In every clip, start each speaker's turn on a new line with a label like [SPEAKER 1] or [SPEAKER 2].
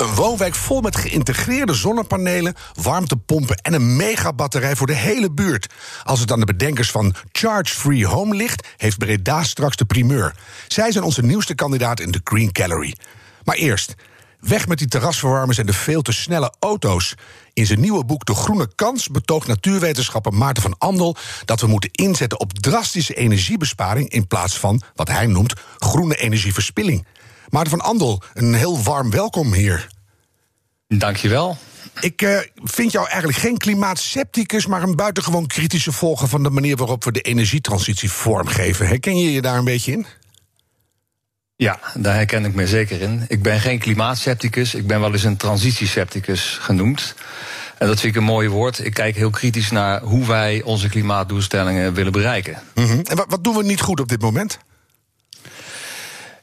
[SPEAKER 1] Een woonwijk vol met geïntegreerde zonnepanelen, warmtepompen en een megabatterij voor de hele buurt. Als het aan de bedenkers van Charge Free Home ligt, heeft Breda straks de primeur. Zij zijn onze nieuwste kandidaat in de Green Gallery. Maar eerst, weg met die terrasverwarmers en de veel te snelle auto's. In zijn nieuwe boek De Groene Kans betoogt natuurwetenschapper Maarten van Andel dat we moeten inzetten op drastische energiebesparing in plaats van wat hij noemt groene energieverspilling. Maarten van Andel, een heel warm welkom hier.
[SPEAKER 2] Dankjewel.
[SPEAKER 1] Ik uh, vind jou eigenlijk geen klimaatscepticus, maar een buitengewoon kritische volger van de manier waarop we de energietransitie vormgeven. Herken je je daar een beetje in?
[SPEAKER 2] Ja, daar herken ik me zeker in. Ik ben geen klimaatscepticus, ik ben wel eens een transitiescepticus genoemd. En dat vind ik een mooi woord. Ik kijk heel kritisch naar hoe wij onze klimaatdoelstellingen willen bereiken.
[SPEAKER 1] Mm -hmm. En wat, wat doen we niet goed op dit moment?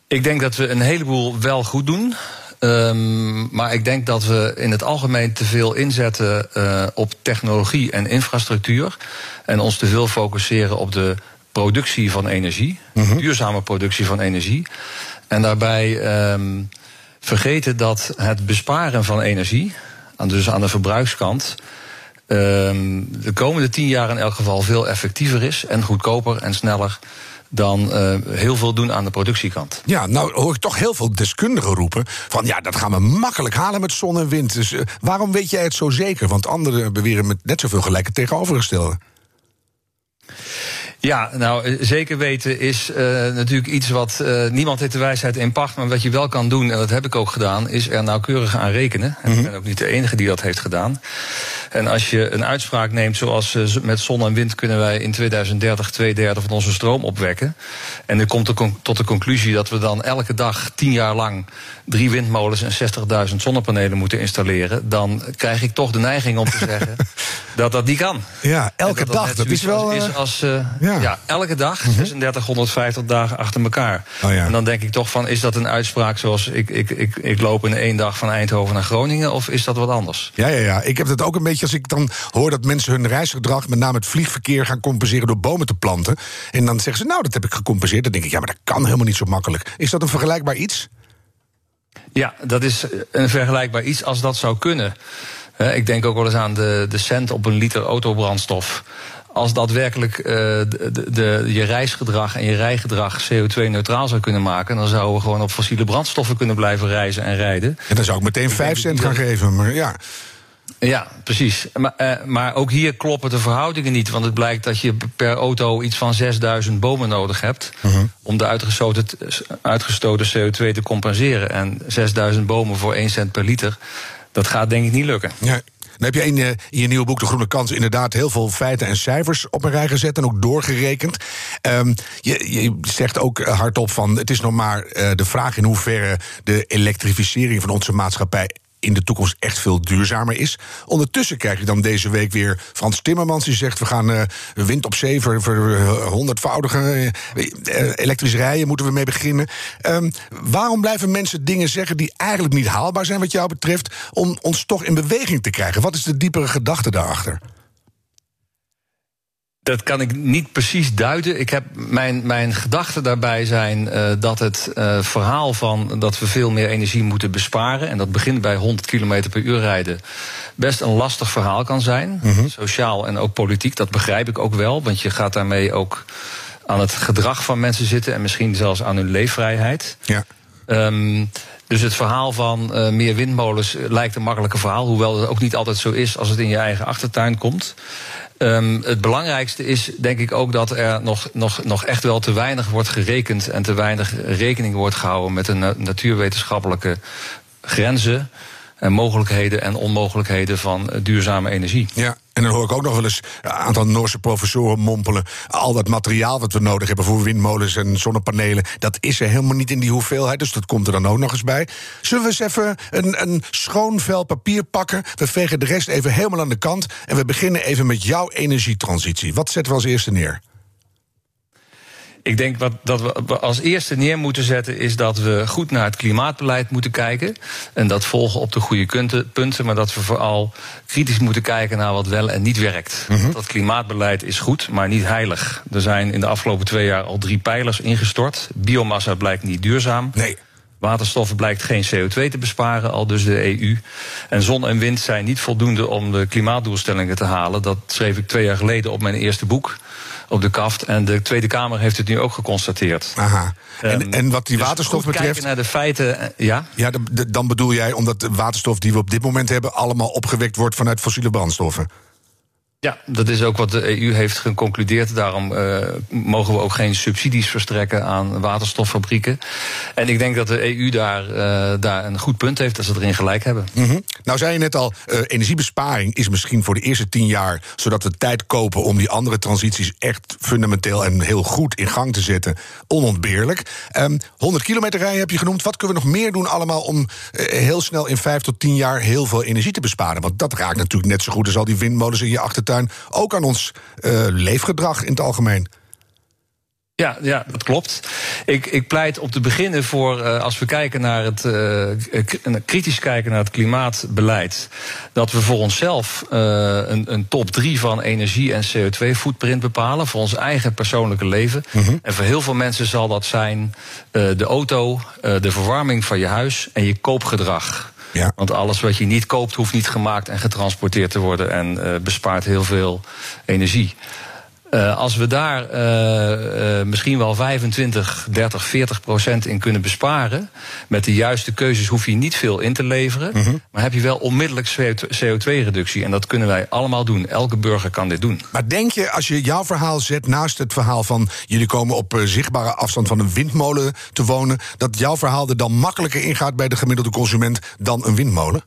[SPEAKER 2] Ik denk dat we een heleboel wel goed doen. Um, maar ik denk dat we in het algemeen te veel inzetten uh, op technologie en infrastructuur. En ons te veel focusseren op de productie van energie, -hmm. duurzame productie van energie. En daarbij um, vergeten dat het besparen van energie, dus aan de verbruikskant, um, de komende tien jaar in elk geval veel effectiever is en goedkoper en sneller dan uh, heel veel doen aan de productiekant.
[SPEAKER 1] Ja, nou hoor ik toch heel veel deskundigen roepen van ja, dat gaan we makkelijk halen met zon en wind. Dus uh, waarom weet jij het zo zeker? Want anderen beweren met net zoveel gelijk het tegenovergestelde.
[SPEAKER 2] Ja, nou, zeker weten is uh, natuurlijk iets wat uh, niemand heeft de wijsheid in pacht. Maar wat je wel kan doen, en dat heb ik ook gedaan, is er nauwkeurig aan rekenen. En mm -hmm. ik ben ook niet de enige die dat heeft gedaan. En als je een uitspraak neemt, zoals uh, met zon en wind kunnen wij in 2030 twee derde van onze stroom opwekken. En er komt tot de conclusie dat we dan elke dag tien jaar lang drie windmolens en 60.000 zonnepanelen moeten installeren. Dan krijg ik toch de neiging om te zeggen dat dat niet kan.
[SPEAKER 1] Ja, elke dat dag. Dat, dat is wel.
[SPEAKER 2] Is als, ja. ja. elke dag, mm -hmm. 3650 dagen achter elkaar.
[SPEAKER 1] Oh, ja.
[SPEAKER 2] En dan denk ik toch van, is dat een uitspraak zoals ik, ik, ik, ik loop in één dag van Eindhoven naar Groningen, of is dat wat anders?
[SPEAKER 1] Ja, ja, ja. Ik heb het ook een beetje als ik dan hoor dat mensen hun reisgedrag, met name het vliegverkeer, gaan compenseren door bomen te planten. En dan zeggen ze, nou, dat heb ik gecompenseerd. Dan denk ik, ja, maar dat kan helemaal niet zo makkelijk. Is dat een vergelijkbaar iets?
[SPEAKER 2] Ja, dat is een vergelijkbaar iets als dat zou kunnen. Ik denk ook wel eens aan de, de cent op een liter autobrandstof als daadwerkelijk uh, de, de, je reisgedrag en je rijgedrag CO2-neutraal zou kunnen maken, dan zouden we gewoon op fossiele brandstoffen kunnen blijven reizen en rijden.
[SPEAKER 1] En dan zou ik meteen 5 cent gaan geven, maar ja.
[SPEAKER 2] Ja, precies. Maar, uh, maar ook hier kloppen de verhoudingen niet. Want het blijkt dat je per auto iets van 6000 bomen nodig hebt. Uh -huh. om de uitgestoten, uitgestoten CO2 te compenseren. En 6000 bomen voor 1 cent per liter. Dat gaat denk ik niet lukken.
[SPEAKER 1] Ja. Dan heb je in je, in je nieuwe boek De Groene Kans inderdaad heel veel feiten en cijfers op een rij gezet en ook doorgerekend. Um, je, je, zegt ook hardop van het is nog maar uh, de vraag in hoeverre de elektrificering van onze maatschappij in de toekomst echt veel duurzamer is. Ondertussen krijg je dan deze week weer Frans Timmermans die zegt: we gaan uh, wind op zee voor, voor honderdvoudige uh, elektrisch rijden moeten we mee beginnen. Um, waarom blijven mensen dingen zeggen die eigenlijk niet haalbaar zijn wat jou betreft, om ons toch in beweging te krijgen? Wat is de diepere gedachte daarachter?
[SPEAKER 2] Dat kan ik niet precies duiden. Ik heb mijn, mijn gedachten daarbij zijn uh, dat het uh, verhaal van dat we veel meer energie moeten besparen. En dat begint bij 100 km per uur rijden. Best een lastig verhaal kan zijn. Mm -hmm. Sociaal en ook politiek. Dat begrijp ik ook wel. Want je gaat daarmee ook aan het gedrag van mensen zitten. En misschien zelfs aan hun leefvrijheid.
[SPEAKER 1] Ja.
[SPEAKER 2] Um, dus het verhaal van uh, meer windmolens lijkt een makkelijke verhaal. Hoewel het ook niet altijd zo is als het in je eigen achtertuin komt. Um, het belangrijkste is denk ik ook dat er nog, nog, nog echt wel te weinig wordt gerekend en te weinig rekening wordt gehouden met de natuurwetenschappelijke grenzen. En mogelijkheden en onmogelijkheden van duurzame energie.
[SPEAKER 1] Ja, en dan hoor ik ook nog wel eens een aantal Noorse professoren mompelen. Al dat materiaal wat we nodig hebben voor windmolens en zonnepanelen, dat is er helemaal niet in die hoeveelheid. Dus dat komt er dan ook nog eens bij. Zullen we eens even een, een schoon vel papier pakken? We vegen de rest even helemaal aan de kant. En we beginnen even met jouw energietransitie. Wat zetten we als eerste neer?
[SPEAKER 2] Ik denk wat dat we als eerste neer moeten zetten is dat we goed naar het klimaatbeleid moeten kijken. En dat volgen op de goede punten, maar dat we vooral kritisch moeten kijken naar wat wel en niet werkt. Mhm. Dat klimaatbeleid is goed, maar niet heilig. Er zijn in de afgelopen twee jaar al drie pijlers ingestort. Biomassa blijkt niet duurzaam.
[SPEAKER 1] Nee.
[SPEAKER 2] Waterstoffen blijkt geen CO2 te besparen, al dus de EU. En zon en wind zijn niet voldoende om de klimaatdoelstellingen te halen. Dat schreef ik twee jaar geleden op mijn eerste boek op de kaft. En de Tweede Kamer heeft het nu ook geconstateerd.
[SPEAKER 1] Aha. En, ehm, en wat die dus waterstof betreft.
[SPEAKER 2] Kijken naar de feiten, eh, ja.
[SPEAKER 1] Ja, dan bedoel jij omdat de waterstof die we op dit moment hebben allemaal opgewekt wordt vanuit fossiele brandstoffen.
[SPEAKER 2] Ja, dat is ook wat de EU heeft geconcludeerd. Daarom uh, mogen we ook geen subsidies verstrekken aan waterstoffabrieken. En ik denk dat de EU daar, uh, daar een goed punt heeft, dat ze erin gelijk hebben.
[SPEAKER 1] Mm -hmm. Nou, zei je net al, uh, energiebesparing is misschien voor de eerste tien jaar, zodat we tijd kopen om die andere transities echt fundamenteel en heel goed in gang te zetten, onontbeerlijk. Um, ehm, 100 kilometer rijden heb je genoemd. Wat kunnen we nog meer doen allemaal om heel snel in vijf tot tien jaar heel veel energie te besparen? Want dat raakt natuurlijk net zo goed als al die windmolens in je ook aan ons uh, leefgedrag in het algemeen.
[SPEAKER 2] Ja, ja, dat klopt. Ik, ik pleit om te beginnen voor, uh, als we kijken naar het, uh, kritisch kijken naar het klimaatbeleid, dat we voor onszelf uh, een, een top 3 van energie- en CO2-footprint bepalen, voor ons eigen persoonlijke leven. -hmm. En voor heel veel mensen zal dat zijn de auto, de verwarming van je huis en je koopgedrag. Want alles wat je niet koopt, hoeft niet gemaakt en getransporteerd te worden en uh, bespaart heel veel energie. Uh, als we daar uh, uh, misschien wel 25, 30, 40 procent in kunnen besparen. met de juiste keuzes hoef je niet veel in te leveren. Mm -hmm. maar heb je wel onmiddellijk CO2-reductie. En dat kunnen wij allemaal doen. Elke burger kan dit doen.
[SPEAKER 1] Maar denk je, als je jouw verhaal zet naast het verhaal van. jullie komen op zichtbare afstand van een windmolen te wonen. dat jouw verhaal er dan makkelijker ingaat bij de gemiddelde consument dan een windmolen?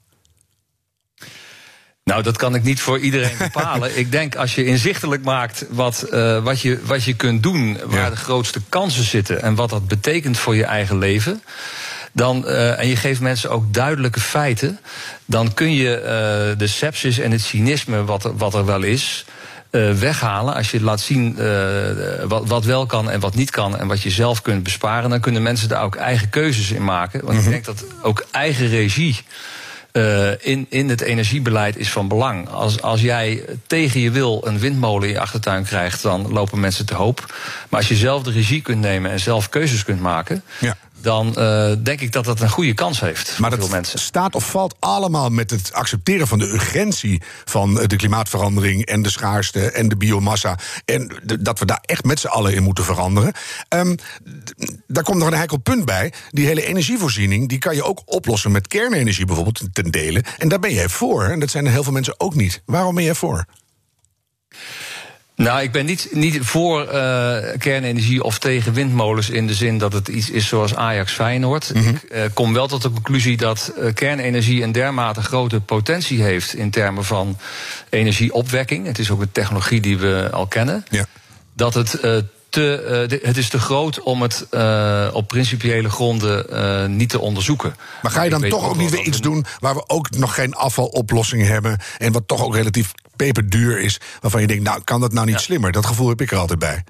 [SPEAKER 2] Nou, dat kan ik niet voor iedereen bepalen. ik denk als je inzichtelijk maakt wat, uh, wat, je, wat je kunt doen, waar ja. de grootste kansen zitten en wat dat betekent voor je eigen leven. Dan, uh, en je geeft mensen ook duidelijke feiten, dan kun je uh, de sepsis en het cynisme wat er, wat er wel is. Uh, weghalen. Als je laat zien uh, wat, wat, wel kan en wat niet kan en wat je zelf kunt besparen, dan kunnen mensen daar ook eigen keuzes in maken. Want mm -hmm. ik denk dat ook eigen regie uh, in, in het energiebeleid is van belang. Als, als jij tegen je wil een windmolen in je achtertuin krijgt, dan lopen mensen te hoop. Maar als je zelf de regie kunt nemen en zelf keuzes kunt maken. Ja dan uh, denk ik dat dat een goede kans heeft.
[SPEAKER 1] Maar
[SPEAKER 2] dat
[SPEAKER 1] veel
[SPEAKER 2] mensen.
[SPEAKER 1] staat of valt allemaal met het accepteren van de urgentie van de klimaatverandering en de schaarste en de biomassa. En de, dat we daar echt met z'n allen in moeten veranderen. Um, daar komt nog een heikel punt bij. Die hele energievoorziening die kan je ook oplossen met kernenergie bijvoorbeeld ten dele. En daar ben jij voor. En dat zijn er heel veel mensen ook niet. Waarom ben jij voor?
[SPEAKER 2] Nou, ik ben niet, niet voor uh, kernenergie of tegen windmolens in de zin dat het iets is zoals Ajax Feyenoord. Mm -hmm. Ik uh, kom wel tot de conclusie dat uh, kernenergie een dermate grote potentie heeft in termen van energieopwekking. Het is ook een technologie die we al kennen. Ja. Dat het te, uh, het is te groot om het uh, op principiële gronden uh, niet te onderzoeken.
[SPEAKER 1] Maar ga je dan toch ook niet weer iets doen waar we ook nog geen afvaloplossing hebben en wat toch ook relatief peperduur is, waarvan je denkt, nou kan dat nou niet ja. slimmer? Dat gevoel heb ik er altijd bij.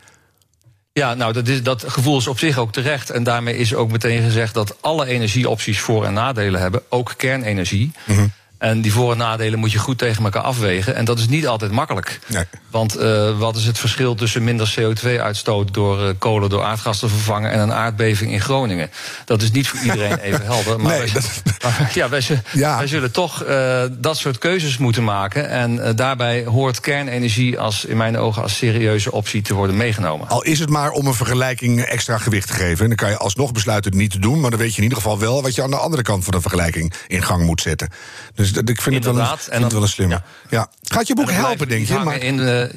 [SPEAKER 2] Ja, nou, dat, is, dat gevoel is op zich ook terecht. En daarmee is ook meteen gezegd dat alle energieopties voor- en nadelen hebben, ook kernenergie. Mm -hmm. En die voor- en nadelen moet je goed tegen elkaar afwegen. En dat is niet altijd makkelijk. Nee. Want uh, wat is het verschil tussen minder CO2-uitstoot door uh, kolen door aardgas te vervangen en een aardbeving in Groningen? Dat is niet voor iedereen even helder. Maar, nee, wij, dat... maar ja, wij, ja. wij, zullen toch uh, dat soort keuzes moeten maken. En daarbij hoort kernenergie als, in mijn ogen als serieuze optie te worden meegenomen.
[SPEAKER 1] Al is het maar om een vergelijking extra gewicht te geven. En dan kan je alsnog besluiten het niet te doen. Maar dan weet je in ieder geval wel wat je aan de andere kant van de vergelijking in gang moet zetten. Dus dus ik vind
[SPEAKER 2] Inderdaad.
[SPEAKER 1] het wel een, het wel een slimme. Ja. ja. Gaat je boek helpen, denk je?
[SPEAKER 2] Maar, in de,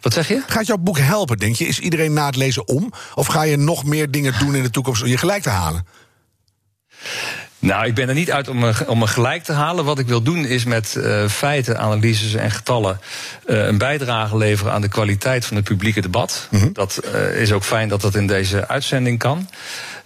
[SPEAKER 2] wat zeg je?
[SPEAKER 1] Gaat jouw boek helpen, denk je? Is iedereen na het lezen om? Of ga je nog meer dingen doen in de toekomst om je gelijk te halen?
[SPEAKER 2] Nou, ik ben er niet uit om me, om me gelijk te halen. Wat ik wil doen is met uh, feiten, analyses en getallen uh, een bijdrage leveren aan de kwaliteit van het publieke debat. Mm -hmm. Dat uh, is ook fijn dat dat in deze uitzending kan.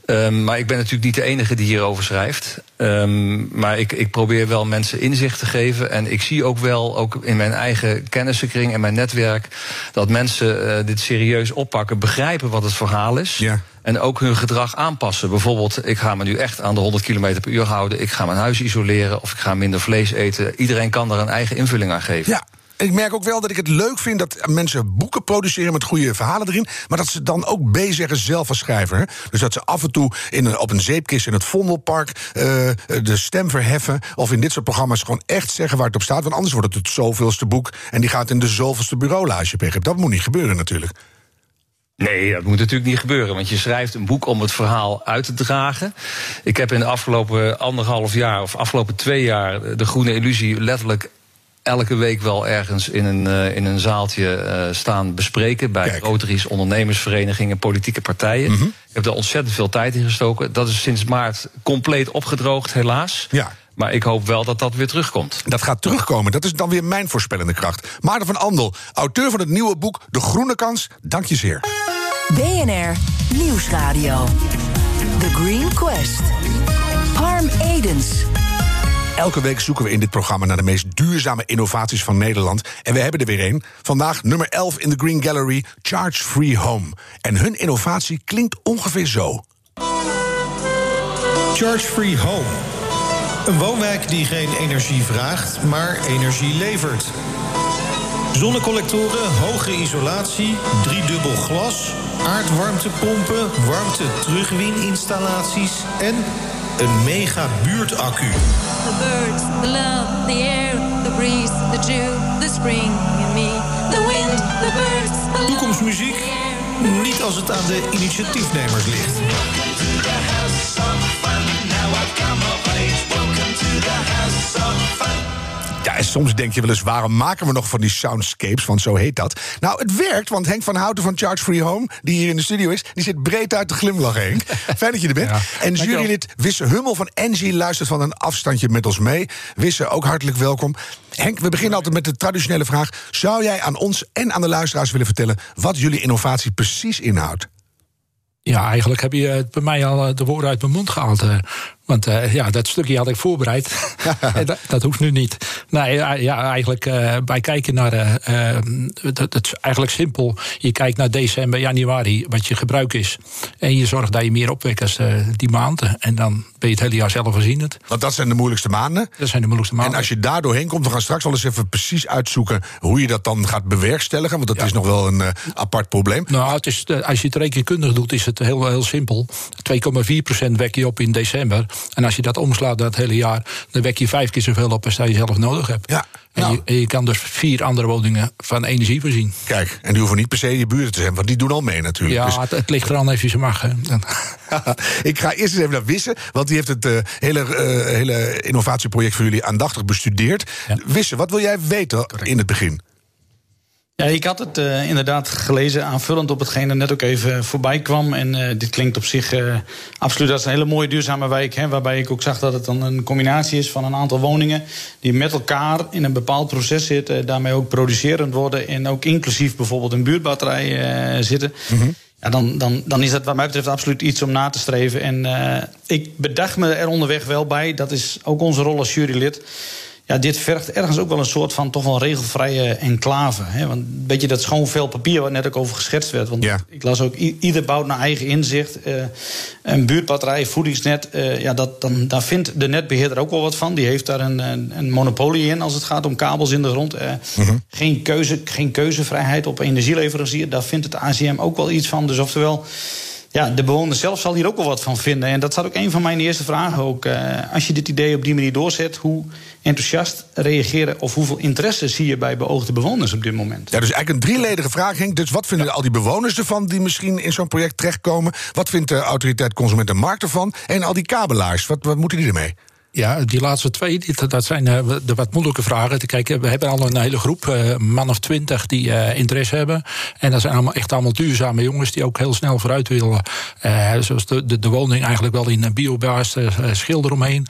[SPEAKER 2] Um, maar ik ben natuurlijk niet de enige die hierover schrijft. Um, maar ik, ik probeer wel mensen inzicht te geven. En ik zie ook wel, ook in mijn eigen kennissenkring en mijn netwerk, dat mensen uh, dit serieus oppakken, begrijpen wat het verhaal is. Ja. En ook hun gedrag aanpassen. Bijvoorbeeld, ik ga me nu echt aan de 100 km per uur houden. Ik ga mijn huis isoleren of ik ga minder vlees eten. Iedereen kan er een eigen invulling aan geven.
[SPEAKER 1] Ja. Ik merk ook wel dat ik het leuk vind dat mensen boeken produceren met goede verhalen erin. Maar dat ze dan ook B zeggen zelf als schrijver. Dus dat ze af en toe in een, op een zeepkist in het Vondelpark uh, de stem verheffen. Of in dit soort programma's gewoon echt zeggen waar het op staat. Want anders wordt het het zoveelste boek. En die gaat in de zoveelste bureaulage. Dat moet niet gebeuren natuurlijk.
[SPEAKER 2] Nee, dat moet natuurlijk niet gebeuren. Want je schrijft een boek om het verhaal uit te dragen. Ik heb in de afgelopen anderhalf jaar of afgelopen twee jaar de Groene Illusie letterlijk elke week wel ergens in een, uh, in een zaaltje uh, staan bespreken. Bij Kijk. Rotaries, ondernemersverenigingen, politieke partijen. Mm -hmm. Ik heb daar ontzettend veel tijd in gestoken. Dat is sinds maart compleet opgedroogd, helaas. Ja. Maar ik hoop wel dat dat weer terugkomt.
[SPEAKER 1] Dat gaat terugkomen. Dat is dan weer mijn voorspellende kracht. Maarten van Andel, auteur van het nieuwe boek De Groene Kans. Dank je zeer.
[SPEAKER 3] BNR Nieuwsradio. The Green Quest. Harm Edens.
[SPEAKER 1] Elke week zoeken we in dit programma naar de meest duurzame innovaties van Nederland. En we hebben er weer een. Vandaag nummer 11 in de Green Gallery, Charge Free Home. En hun innovatie klinkt ongeveer zo.
[SPEAKER 4] Charge Free Home. Een woonwijk die geen energie vraagt, maar energie levert. Zonnecollectoren, hoge isolatie, driedubbel glas, aardwarmtepompen, warmte terugwininstallaties en een mega buurtaccu.
[SPEAKER 5] The birds, the love, the air, the breeze, the dew, the spring in me, the wind, the birds. The
[SPEAKER 4] Toekomstmuziek? Niet als het aan de initiatiefnemers ligt.
[SPEAKER 1] En soms denk je wel eens, waarom maken we nog van die soundscapes? Want zo heet dat. Nou, het werkt, want Henk van Houten van Charge Free Home... die hier in de studio is, die zit breed uit de glimlach, Henk. Fijn dat je er bent. Ja, en jurylid Wisse Hummel van Engie luistert van een afstandje met ons mee. Wisse, ook hartelijk welkom. Henk, we beginnen altijd met de traditionele vraag. Zou jij aan ons en aan de luisteraars willen vertellen... wat jullie innovatie precies inhoudt?
[SPEAKER 6] Ja, eigenlijk heb je bij mij al de woorden uit mijn mond gehaald. Want uh, ja, dat stukje had ik voorbereid. dat, dat, hoeft nu niet. Nee, ja, eigenlijk uh, bij kijken naar. Uh, dat, dat, is eigenlijk simpel. Je kijkt naar december, januari, wat je gebruik is. En je zorgt dat je meer opwekkers die maanden. En dan ben je het hele jaar zelf voorzienend.
[SPEAKER 1] Want dat zijn de moeilijkste maanden.
[SPEAKER 6] Dat zijn de moeilijkste maanden.
[SPEAKER 1] En als je daar doorheen komt, we gaan straks wel eens even precies uitzoeken hoe je dat dan gaat bewerkstelligen. Want dat ja. is nog wel een apart probleem.
[SPEAKER 6] Nou, het is, als je het rekenkundig doet, is het heel, heel simpel. 2,4% wek je op in december. En als je dat omslaat dat hele jaar, dan wek je vijf keer zoveel op als je zelf nodig hebt. Ja. En, nou. je, en, je, kan dus vier andere woningen van energie voorzien.
[SPEAKER 1] Kijk, en die hoeven niet per se je buren te zijn, want die doen al mee natuurlijk.
[SPEAKER 6] Ja, dus... het, het, ligt eraan als je ze mag.
[SPEAKER 1] ik ga eerst eens even naar Wisse, want die heeft het uh, hele, uh, hele innovatieproject voor jullie aandachtig bestudeerd. Ja. Wisse, wat wil jij weten Correct. in het begin?
[SPEAKER 7] Ja, ik had het uh, inderdaad gelezen, aanvullend op hetgeen er net ook even voorbij kwam. En uh, dit klinkt op zich uh, absoluut als een hele mooie duurzame wijk. Hè, waarbij ik ook zag dat het dan een combinatie is van een aantal woningen. die met elkaar in een bepaald proces zitten. daarmee ook producerend worden. en ook inclusief bijvoorbeeld een buurtbatterij zitten. Mm -hmm. Ja, dan, dan, dan is dat wat mij betreft absoluut iets om na te streven. En ik bedacht me er onderweg wel bij, dat is ook onze rol als jurylid ja, dit vergt ergens ook wel een soort van toch wel regelvrije enclave. Hè? Want een beetje dat schoon veel papier waar net ook over geschetst werd. Want ja. ik las ook, ieder bouwt naar eigen inzicht. Uh, een buurtbatterij, voedingsnet, uh, ja, dat, dan, daar vindt de netbeheerder ook wel wat van. Die heeft daar een, een, een monopolie in als het gaat om kabels in de grond. Uh, uh -huh. geen, keuze, geen keuzevrijheid op energieleverancier. Daar vindt het ACM ook wel iets van. Dus oftewel ja, de bewoner zelf zal hier ook wel wat van vinden. En dat zat ook een van mijn eerste vragen ook. Uh, als je dit idee op die manier doorzet, hoe enthousiast reageren of hoeveel interesse zie je bij beoogde bewoners op dit moment?
[SPEAKER 1] Ja, dus eigenlijk een drieledige vraag, Henk. Dus wat vinden ja. al die bewoners ervan die misschien in zo'n project terechtkomen? Wat vindt de autoriteit Consument en Markt ervan? En al die kabelaars, wat, wat moeten die ermee?
[SPEAKER 6] Ja, die laatste twee, dat zijn eh, de wat moeilijke vragen. Kijk, we hebben al een hele groep, eh, man of twintig, die eh, interesse hebben. En dat zijn allemaal echt allemaal duurzame jongens die ook heel snel vooruit willen. Zoals de, de, de woning eigenlijk wel in biobaas, schilder omheen.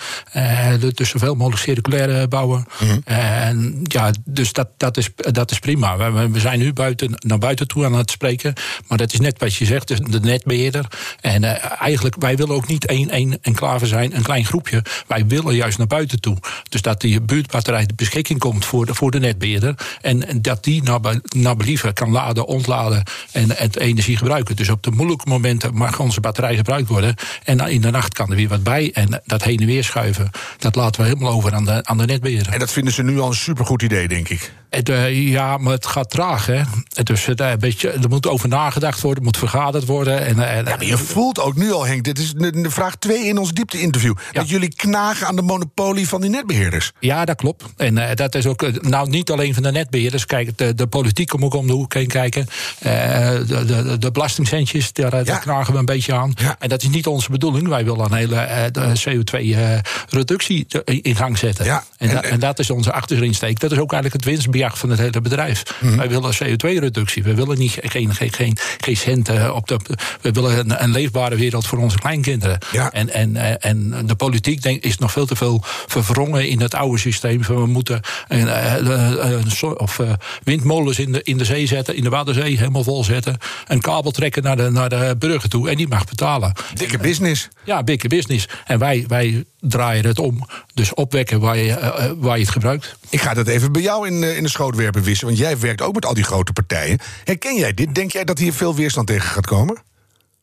[SPEAKER 6] Dus zoveel mogelijk circulair bouwen. En ja, dus dat, dat, is, dat is prima. We- We, zijn nu buiten, naar buiten toe aan het spreken. Maar dat is net wat je zegt, dus de netbeheerder. En eigenlijk, wij willen ook niet één, één enclave zijn, een klein groepje. Wij willen juist naar buiten toe. Dus dat die buurtbatterij ter beschikking komt voor de, voor de netbeheerder. En, dat die naar, naar believen kan laden, ontladen en, en energie gebruiken. Dus op de moeilijke momenten mag onze batterij gebruikt worden. En in de nacht kan er weer wat bij. En dat heen en weer schuiven, dat laten we helemaal over aan de, aan de netbeheerder.
[SPEAKER 1] En dat vinden ze nu al een supergoed idee, denk ik.
[SPEAKER 6] Eh, ja, maar het gaat traag, hè. Eh, een beetje, er moet over nagedacht worden, er moet vergaderd worden. En, eh,
[SPEAKER 1] Ja, maar je voelt ook nu al, Henk, dit is de, de vraag 2 in ons diepte-interview... dat jullie knagen aan de monopolie van die netbeheerders.
[SPEAKER 6] Ja, dat klopt. En dat is ook, nou niet alleen van de netbeheerders. Kijk, de, de politiek moet ook om de hoek heen kijken. De, de, de belastingcentjes, daar, daar knagen we een beetje aan. En dat is niet onze bedoeling. Wij willen een hele CO2-reductie in gang zetten. En, da- en dat is onze achterinsteek. Dat is ook eigenlijk het winstbejag van het hele bedrijf.
[SPEAKER 1] Mhm.
[SPEAKER 6] Wij willen CO2-reductie. We willen niet, geen, geen, geen, geen centen op de. We willen een, een leefbare wereld voor onze kleinkinderen. En, en, eh, en de politiek denk, is nog veel te veel verwrongen in het oude systeem. Van we moeten een, eh, eh, of, eh, windmolens in de, in de zee zetten, in de Waddenzee helemaal vol zetten. Een kabel trekken naar de, naar de burger toe en die mag betalen.
[SPEAKER 1] Dikke business.
[SPEAKER 6] Ja, dikke business. En wij, wij draaien het om. Dus opwekken waar je, eh, eh, waar je het gebruikt.
[SPEAKER 1] Ik ga dat even bij jou in, eh, in de schoot werpen, Wissen. Want jij werkt ook met al die grote partijen. Herken jij dit? Denk jij dat hier veel weerstand tegen gaat komen?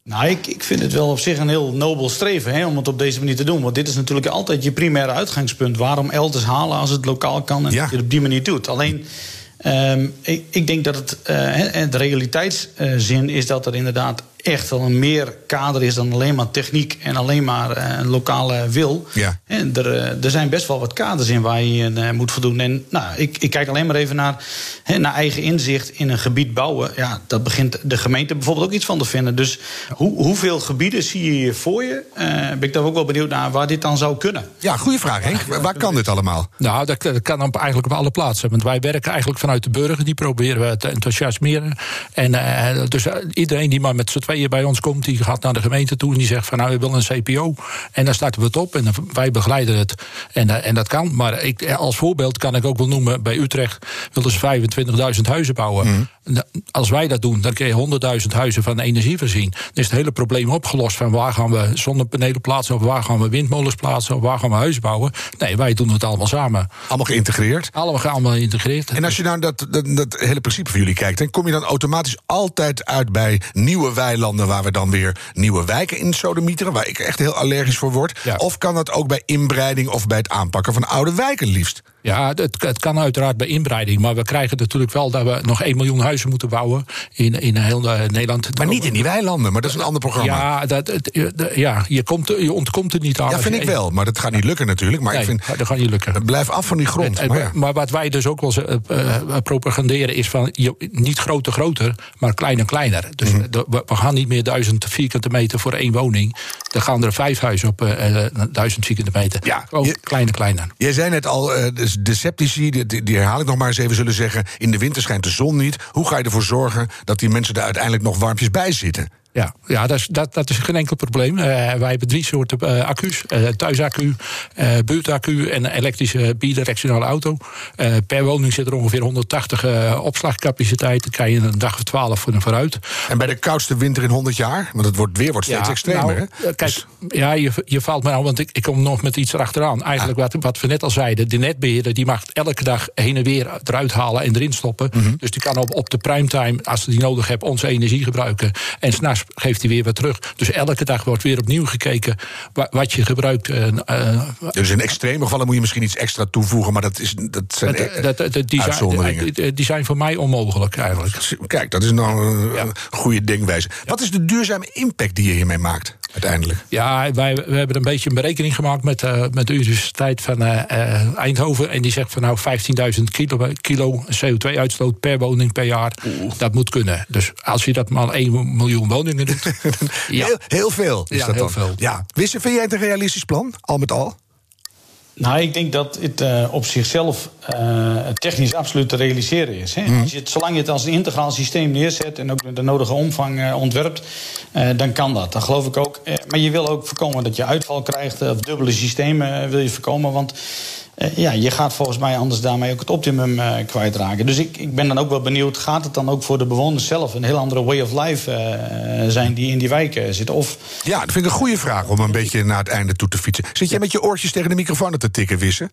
[SPEAKER 7] Nou, ik, ik vind het wel op zich een heel nobel streven hè, om het op deze manier te doen. Want dit is natuurlijk altijd je primaire uitgangspunt. Waarom elders halen als het lokaal kan en dat je het op die manier doet. Alleen, ehm, ik, ik denk dat het, de realiteitszin is dat er inderdaad echt wel een meer kader is dan alleen maar techniek en alleen maar eh, een lokale wil.
[SPEAKER 1] Ja.
[SPEAKER 7] En er, eh, er zijn best wel wat kaders in waar je je eh, moet voldoen. En nou, ik, ik kijk alleen maar even naar, hè, naar eigen inzicht in een gebied bouwen. Ja, dat begint de gemeente bijvoorbeeld ook iets van te vinden. Dus hoe, hoeveel gebieden zie je hier voor je? Eh, ben ik daar ook wel benieuwd naar waar dit dan zou kunnen.
[SPEAKER 1] Ja, goede vraag, Henk. Waar kan dit allemaal?
[SPEAKER 6] Nou, dat, dat kan op, eigenlijk op alle plaatsen. Want wij werken eigenlijk vanuit de burger. Die proberen we te enthousiasmeren. En eh, dus eh, iedereen die maar met z'n bij ons komt... die gaat naar de gemeente toe en die zegt van... nou, we willen een CPO. En dan starten we het op en wij begeleiden het. En, eh, en dat kan. Maar ik, eh, als voorbeeld kan ik ook wel noemen... bij Utrecht willen ze 25.000 huizen bouwen. Nou, Als wij dat doen, dan kun je 100.000 huizen van energie voorzien. Dan is het hele probleem opgelost. Van waar gaan we zonnepanelen plaatsen... of waar gaan we windmolens plaatsen... of waar gaan we huizen bouwen. Nee, wij doen het allemaal samen.
[SPEAKER 1] Allemaal geïntegreerd?
[SPEAKER 6] Allemaal, allemaal geïntegreerd.
[SPEAKER 1] En als je nou dat, dat, dat hele principe van jullie kijkt... dan kom je dan automatisch altijd uit bij nieuwe weilanden... waar we dan weer nieuwe wijken in sodemieteren... waar ik echt heel allergisch voor word. Of kan dat ook bij inbreiding of bij het aanpakken van oude wijken liefst?
[SPEAKER 6] Ja, het, het kan uiteraard bij inbreiding. Maar we krijgen natuurlijk wel dat we nog 1 miljoen huizen moeten bouwen in, in heel eh, Nederland.
[SPEAKER 1] Maar niet in die weilanden, maar dat is een ander programma.
[SPEAKER 6] Ja, dat, het, eh, ja je, komt, er- je ontkomt er niet aan.
[SPEAKER 1] Ja, vind ik wel, maar dat gaat niet lukken natuurlijk. Maar
[SPEAKER 6] Nee,
[SPEAKER 1] ik vind,
[SPEAKER 6] dat gaat niet lukken.
[SPEAKER 1] blijf af van die grond.
[SPEAKER 6] En-
[SPEAKER 1] maar ja.
[SPEAKER 6] maar wat wij dus ook wel eh, eh, propaganderen is van je, niet groter groter, maar kleiner kleiner. Dus
[SPEAKER 1] Mhm.
[SPEAKER 6] de- we, gaan niet meer duizend vierkante meter voor één woning. Dan gaan er vijf huizen op eh, eh, duizend vierkante meter. Ja, kleiner kleiner.
[SPEAKER 1] Jij zei net al, eh, de sceptici, die, die- die herhaal ik nog maar eens even, zullen zeggen... in de winter schijnt de zon niet. Hoe ga je ervoor zorgen dat die mensen er uiteindelijk nog warmpjes bij zitten?
[SPEAKER 6] Ja, ja dat, is, dat, dat is geen enkel probleem. Eh, wij hebben drie soorten eh, accu's. eh, thuisaccu, buurtaccu en elektrische bidirectionale auto. Per woning zit er ongeveer 180 eh, opslagcapaciteit. Dan kan je een dag of 12 voor vooruit.
[SPEAKER 1] En bij de koudste winter in 100 jaar? Want het wordt, weer wordt steeds extremer,
[SPEAKER 6] nou,
[SPEAKER 1] hè?
[SPEAKER 6] Kijk, ja, je, je valt me nou, want ik, ik kom nog met iets erachteraan. Eigenlijk wat, wat we net al zeiden, de netbeheerder die mag elke dag heen en weer eruit halen en erin stoppen.
[SPEAKER 1] Mhm.
[SPEAKER 6] Dus die kan op, op de primetime, als hij die nodig heeft, onze energie gebruiken. En s'nachts geeft hij weer wat terug. Dus elke dag wordt weer opnieuw gekeken wa- wat je gebruikt. eh, eh,
[SPEAKER 1] Dus in extreme gevallen moet je misschien iets extra toevoegen... maar dat, is, dat zijn
[SPEAKER 6] dat-
[SPEAKER 1] eh,
[SPEAKER 6] dat- dat- die, zijn,
[SPEAKER 1] uitzonderingen.
[SPEAKER 6] die- die zijn voor mij onmogelijk eigenlijk.
[SPEAKER 1] Kijk, dat is nou een een goede denkwijze. Wat is de duurzame impact die je hiermee maakt, uiteindelijk?
[SPEAKER 6] Ja, wij we hebben een beetje een berekening gemaakt met, eh, met de Universiteit van eh, eh, Eindhoven. En die zegt van nou 15.000 kilo, kilo CO2-uitstoot per woning per jaar. Dat moet kunnen. Dus als je dat maar 1 miljoen woningen doet. ja.
[SPEAKER 1] Heel, heel veel is
[SPEAKER 6] Ja,
[SPEAKER 1] dat
[SPEAKER 6] heel
[SPEAKER 1] dan.
[SPEAKER 6] veel.
[SPEAKER 1] Ja. Wisse, vind jij het een realistisch plan, al met al?
[SPEAKER 7] Nou, ik denk dat het uh, op zichzelf uh, technisch absoluut te realiseren is. Hè?
[SPEAKER 1] Mhm.
[SPEAKER 7] Als je het, zolang je het als een integraal systeem neerzet en ook de nodige omvang uh, ontwerpt, dan kan dat. Dat geloof ik ook. maar je wil ook voorkomen dat je uitval krijgt, of dubbele systemen wil je voorkomen. Want ja, je gaat volgens mij anders daarmee ook het optimum uh, kwijtraken. Dus ik, ik ben dan ook wel benieuwd, gaat het dan ook voor de bewoners zelf een heel andere way of life uh, zijn die in die wijken zitten? Of...
[SPEAKER 1] Ja, dat vind ik een goede vraag om een beetje naar het einde toe te fietsen. Zit jij met je oortjes tegen de microfoon te tikken, Wissen?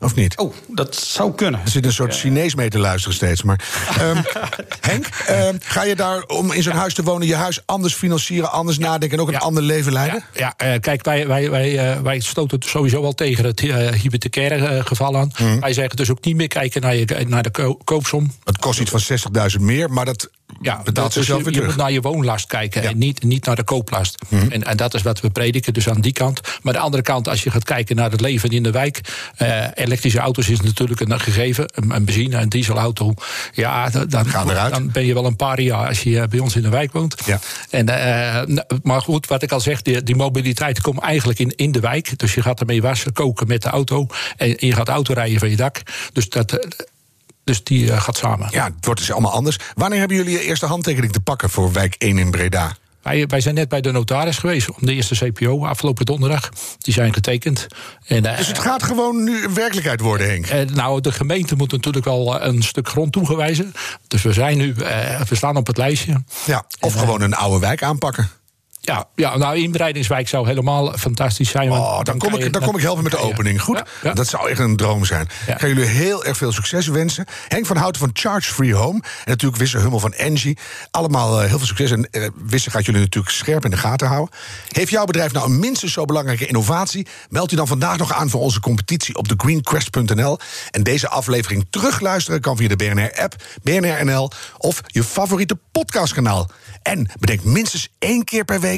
[SPEAKER 1] Of niet?
[SPEAKER 7] Oh, dat zou kunnen.
[SPEAKER 1] Er zit een soort Chinees mee te luisteren steeds. Maar, um, Henk, um, ga je daar om in zo'n huis te wonen... je huis anders financieren, anders nadenken... en ook een
[SPEAKER 6] ja.
[SPEAKER 1] ander leven leiden?
[SPEAKER 6] Ja, ja uh, kijk, wij, wij, wij, uh, wij stoten sowieso wel tegen het uh, hypothecaire geval aan. Mm. Wij zeggen dus ook niet meer kijken naar, je, naar de ko koopsom.
[SPEAKER 1] Het kost iets van 60.000 meer, maar dat
[SPEAKER 6] ja,
[SPEAKER 1] betaalt zichzelf
[SPEAKER 6] je,
[SPEAKER 1] weer
[SPEAKER 6] je moet naar je woonlast kijken ja. en niet, niet naar de kooplast.
[SPEAKER 1] Mhm.
[SPEAKER 6] En, en dat is wat we prediken, dus aan die kant. Maar de andere kant, als je gaat kijken naar het leven in de wijk... Uh, elektrische auto's is natuurlijk een gegeven. Een, een benzine- en dieselauto, ja, dan, dan ben je wel een paar jaar... als je bij ons in de wijk woont.
[SPEAKER 1] Ja.
[SPEAKER 6] En, uh, maar goed, wat ik al zeg, die, die mobiliteit komt eigenlijk in, in de wijk. Dus je gaat ermee wassen, koken met de auto... en je gaat autorijden van je dak. Dus dat... Dus die uh, gaat samen.
[SPEAKER 1] Ja, het wordt dus allemaal anders. Wanneer hebben jullie je eerste handtekening te pakken voor wijk 1 in Breda?
[SPEAKER 6] Wij, wij, zijn net bij de notaris geweest om de eerste CPO afgelopen donderdag. Die zijn getekend. En, uh,
[SPEAKER 1] dus het gaat gewoon nu een werkelijkheid worden, Henk?
[SPEAKER 6] Uh, nou, de gemeente moet natuurlijk wel een stuk grond toegewijzen. Dus we zijn nu, uh, we staan op het lijstje.
[SPEAKER 1] Ja, of en, gewoon een oude wijk aanpakken.
[SPEAKER 6] Ja, ja, nou, inbreidingswijk zou helemaal fantastisch zijn.
[SPEAKER 1] Oh, dan, dan, kom ik, dan kom ik helpen met de opening. Goed, ja, ja. dat zou echt een droom zijn. Ja. Ik ga jullie heel erg veel succes wensen. Henk van Houten van Charge Free Home. En natuurlijk Wisse Hummel van Engie. Allemaal uh, heel veel succes. En uh, Wisse gaat jullie natuurlijk scherp in de gaten houden. Heeft jouw bedrijf nou een minstens zo belangrijke innovatie? Meld u dan vandaag nog aan voor onze competitie op thegreenquest.nl. En deze aflevering terugluisteren kan via de BNR-app, BNR-NL... of je favoriete podcastkanaal. En bedenk minstens één keer per week...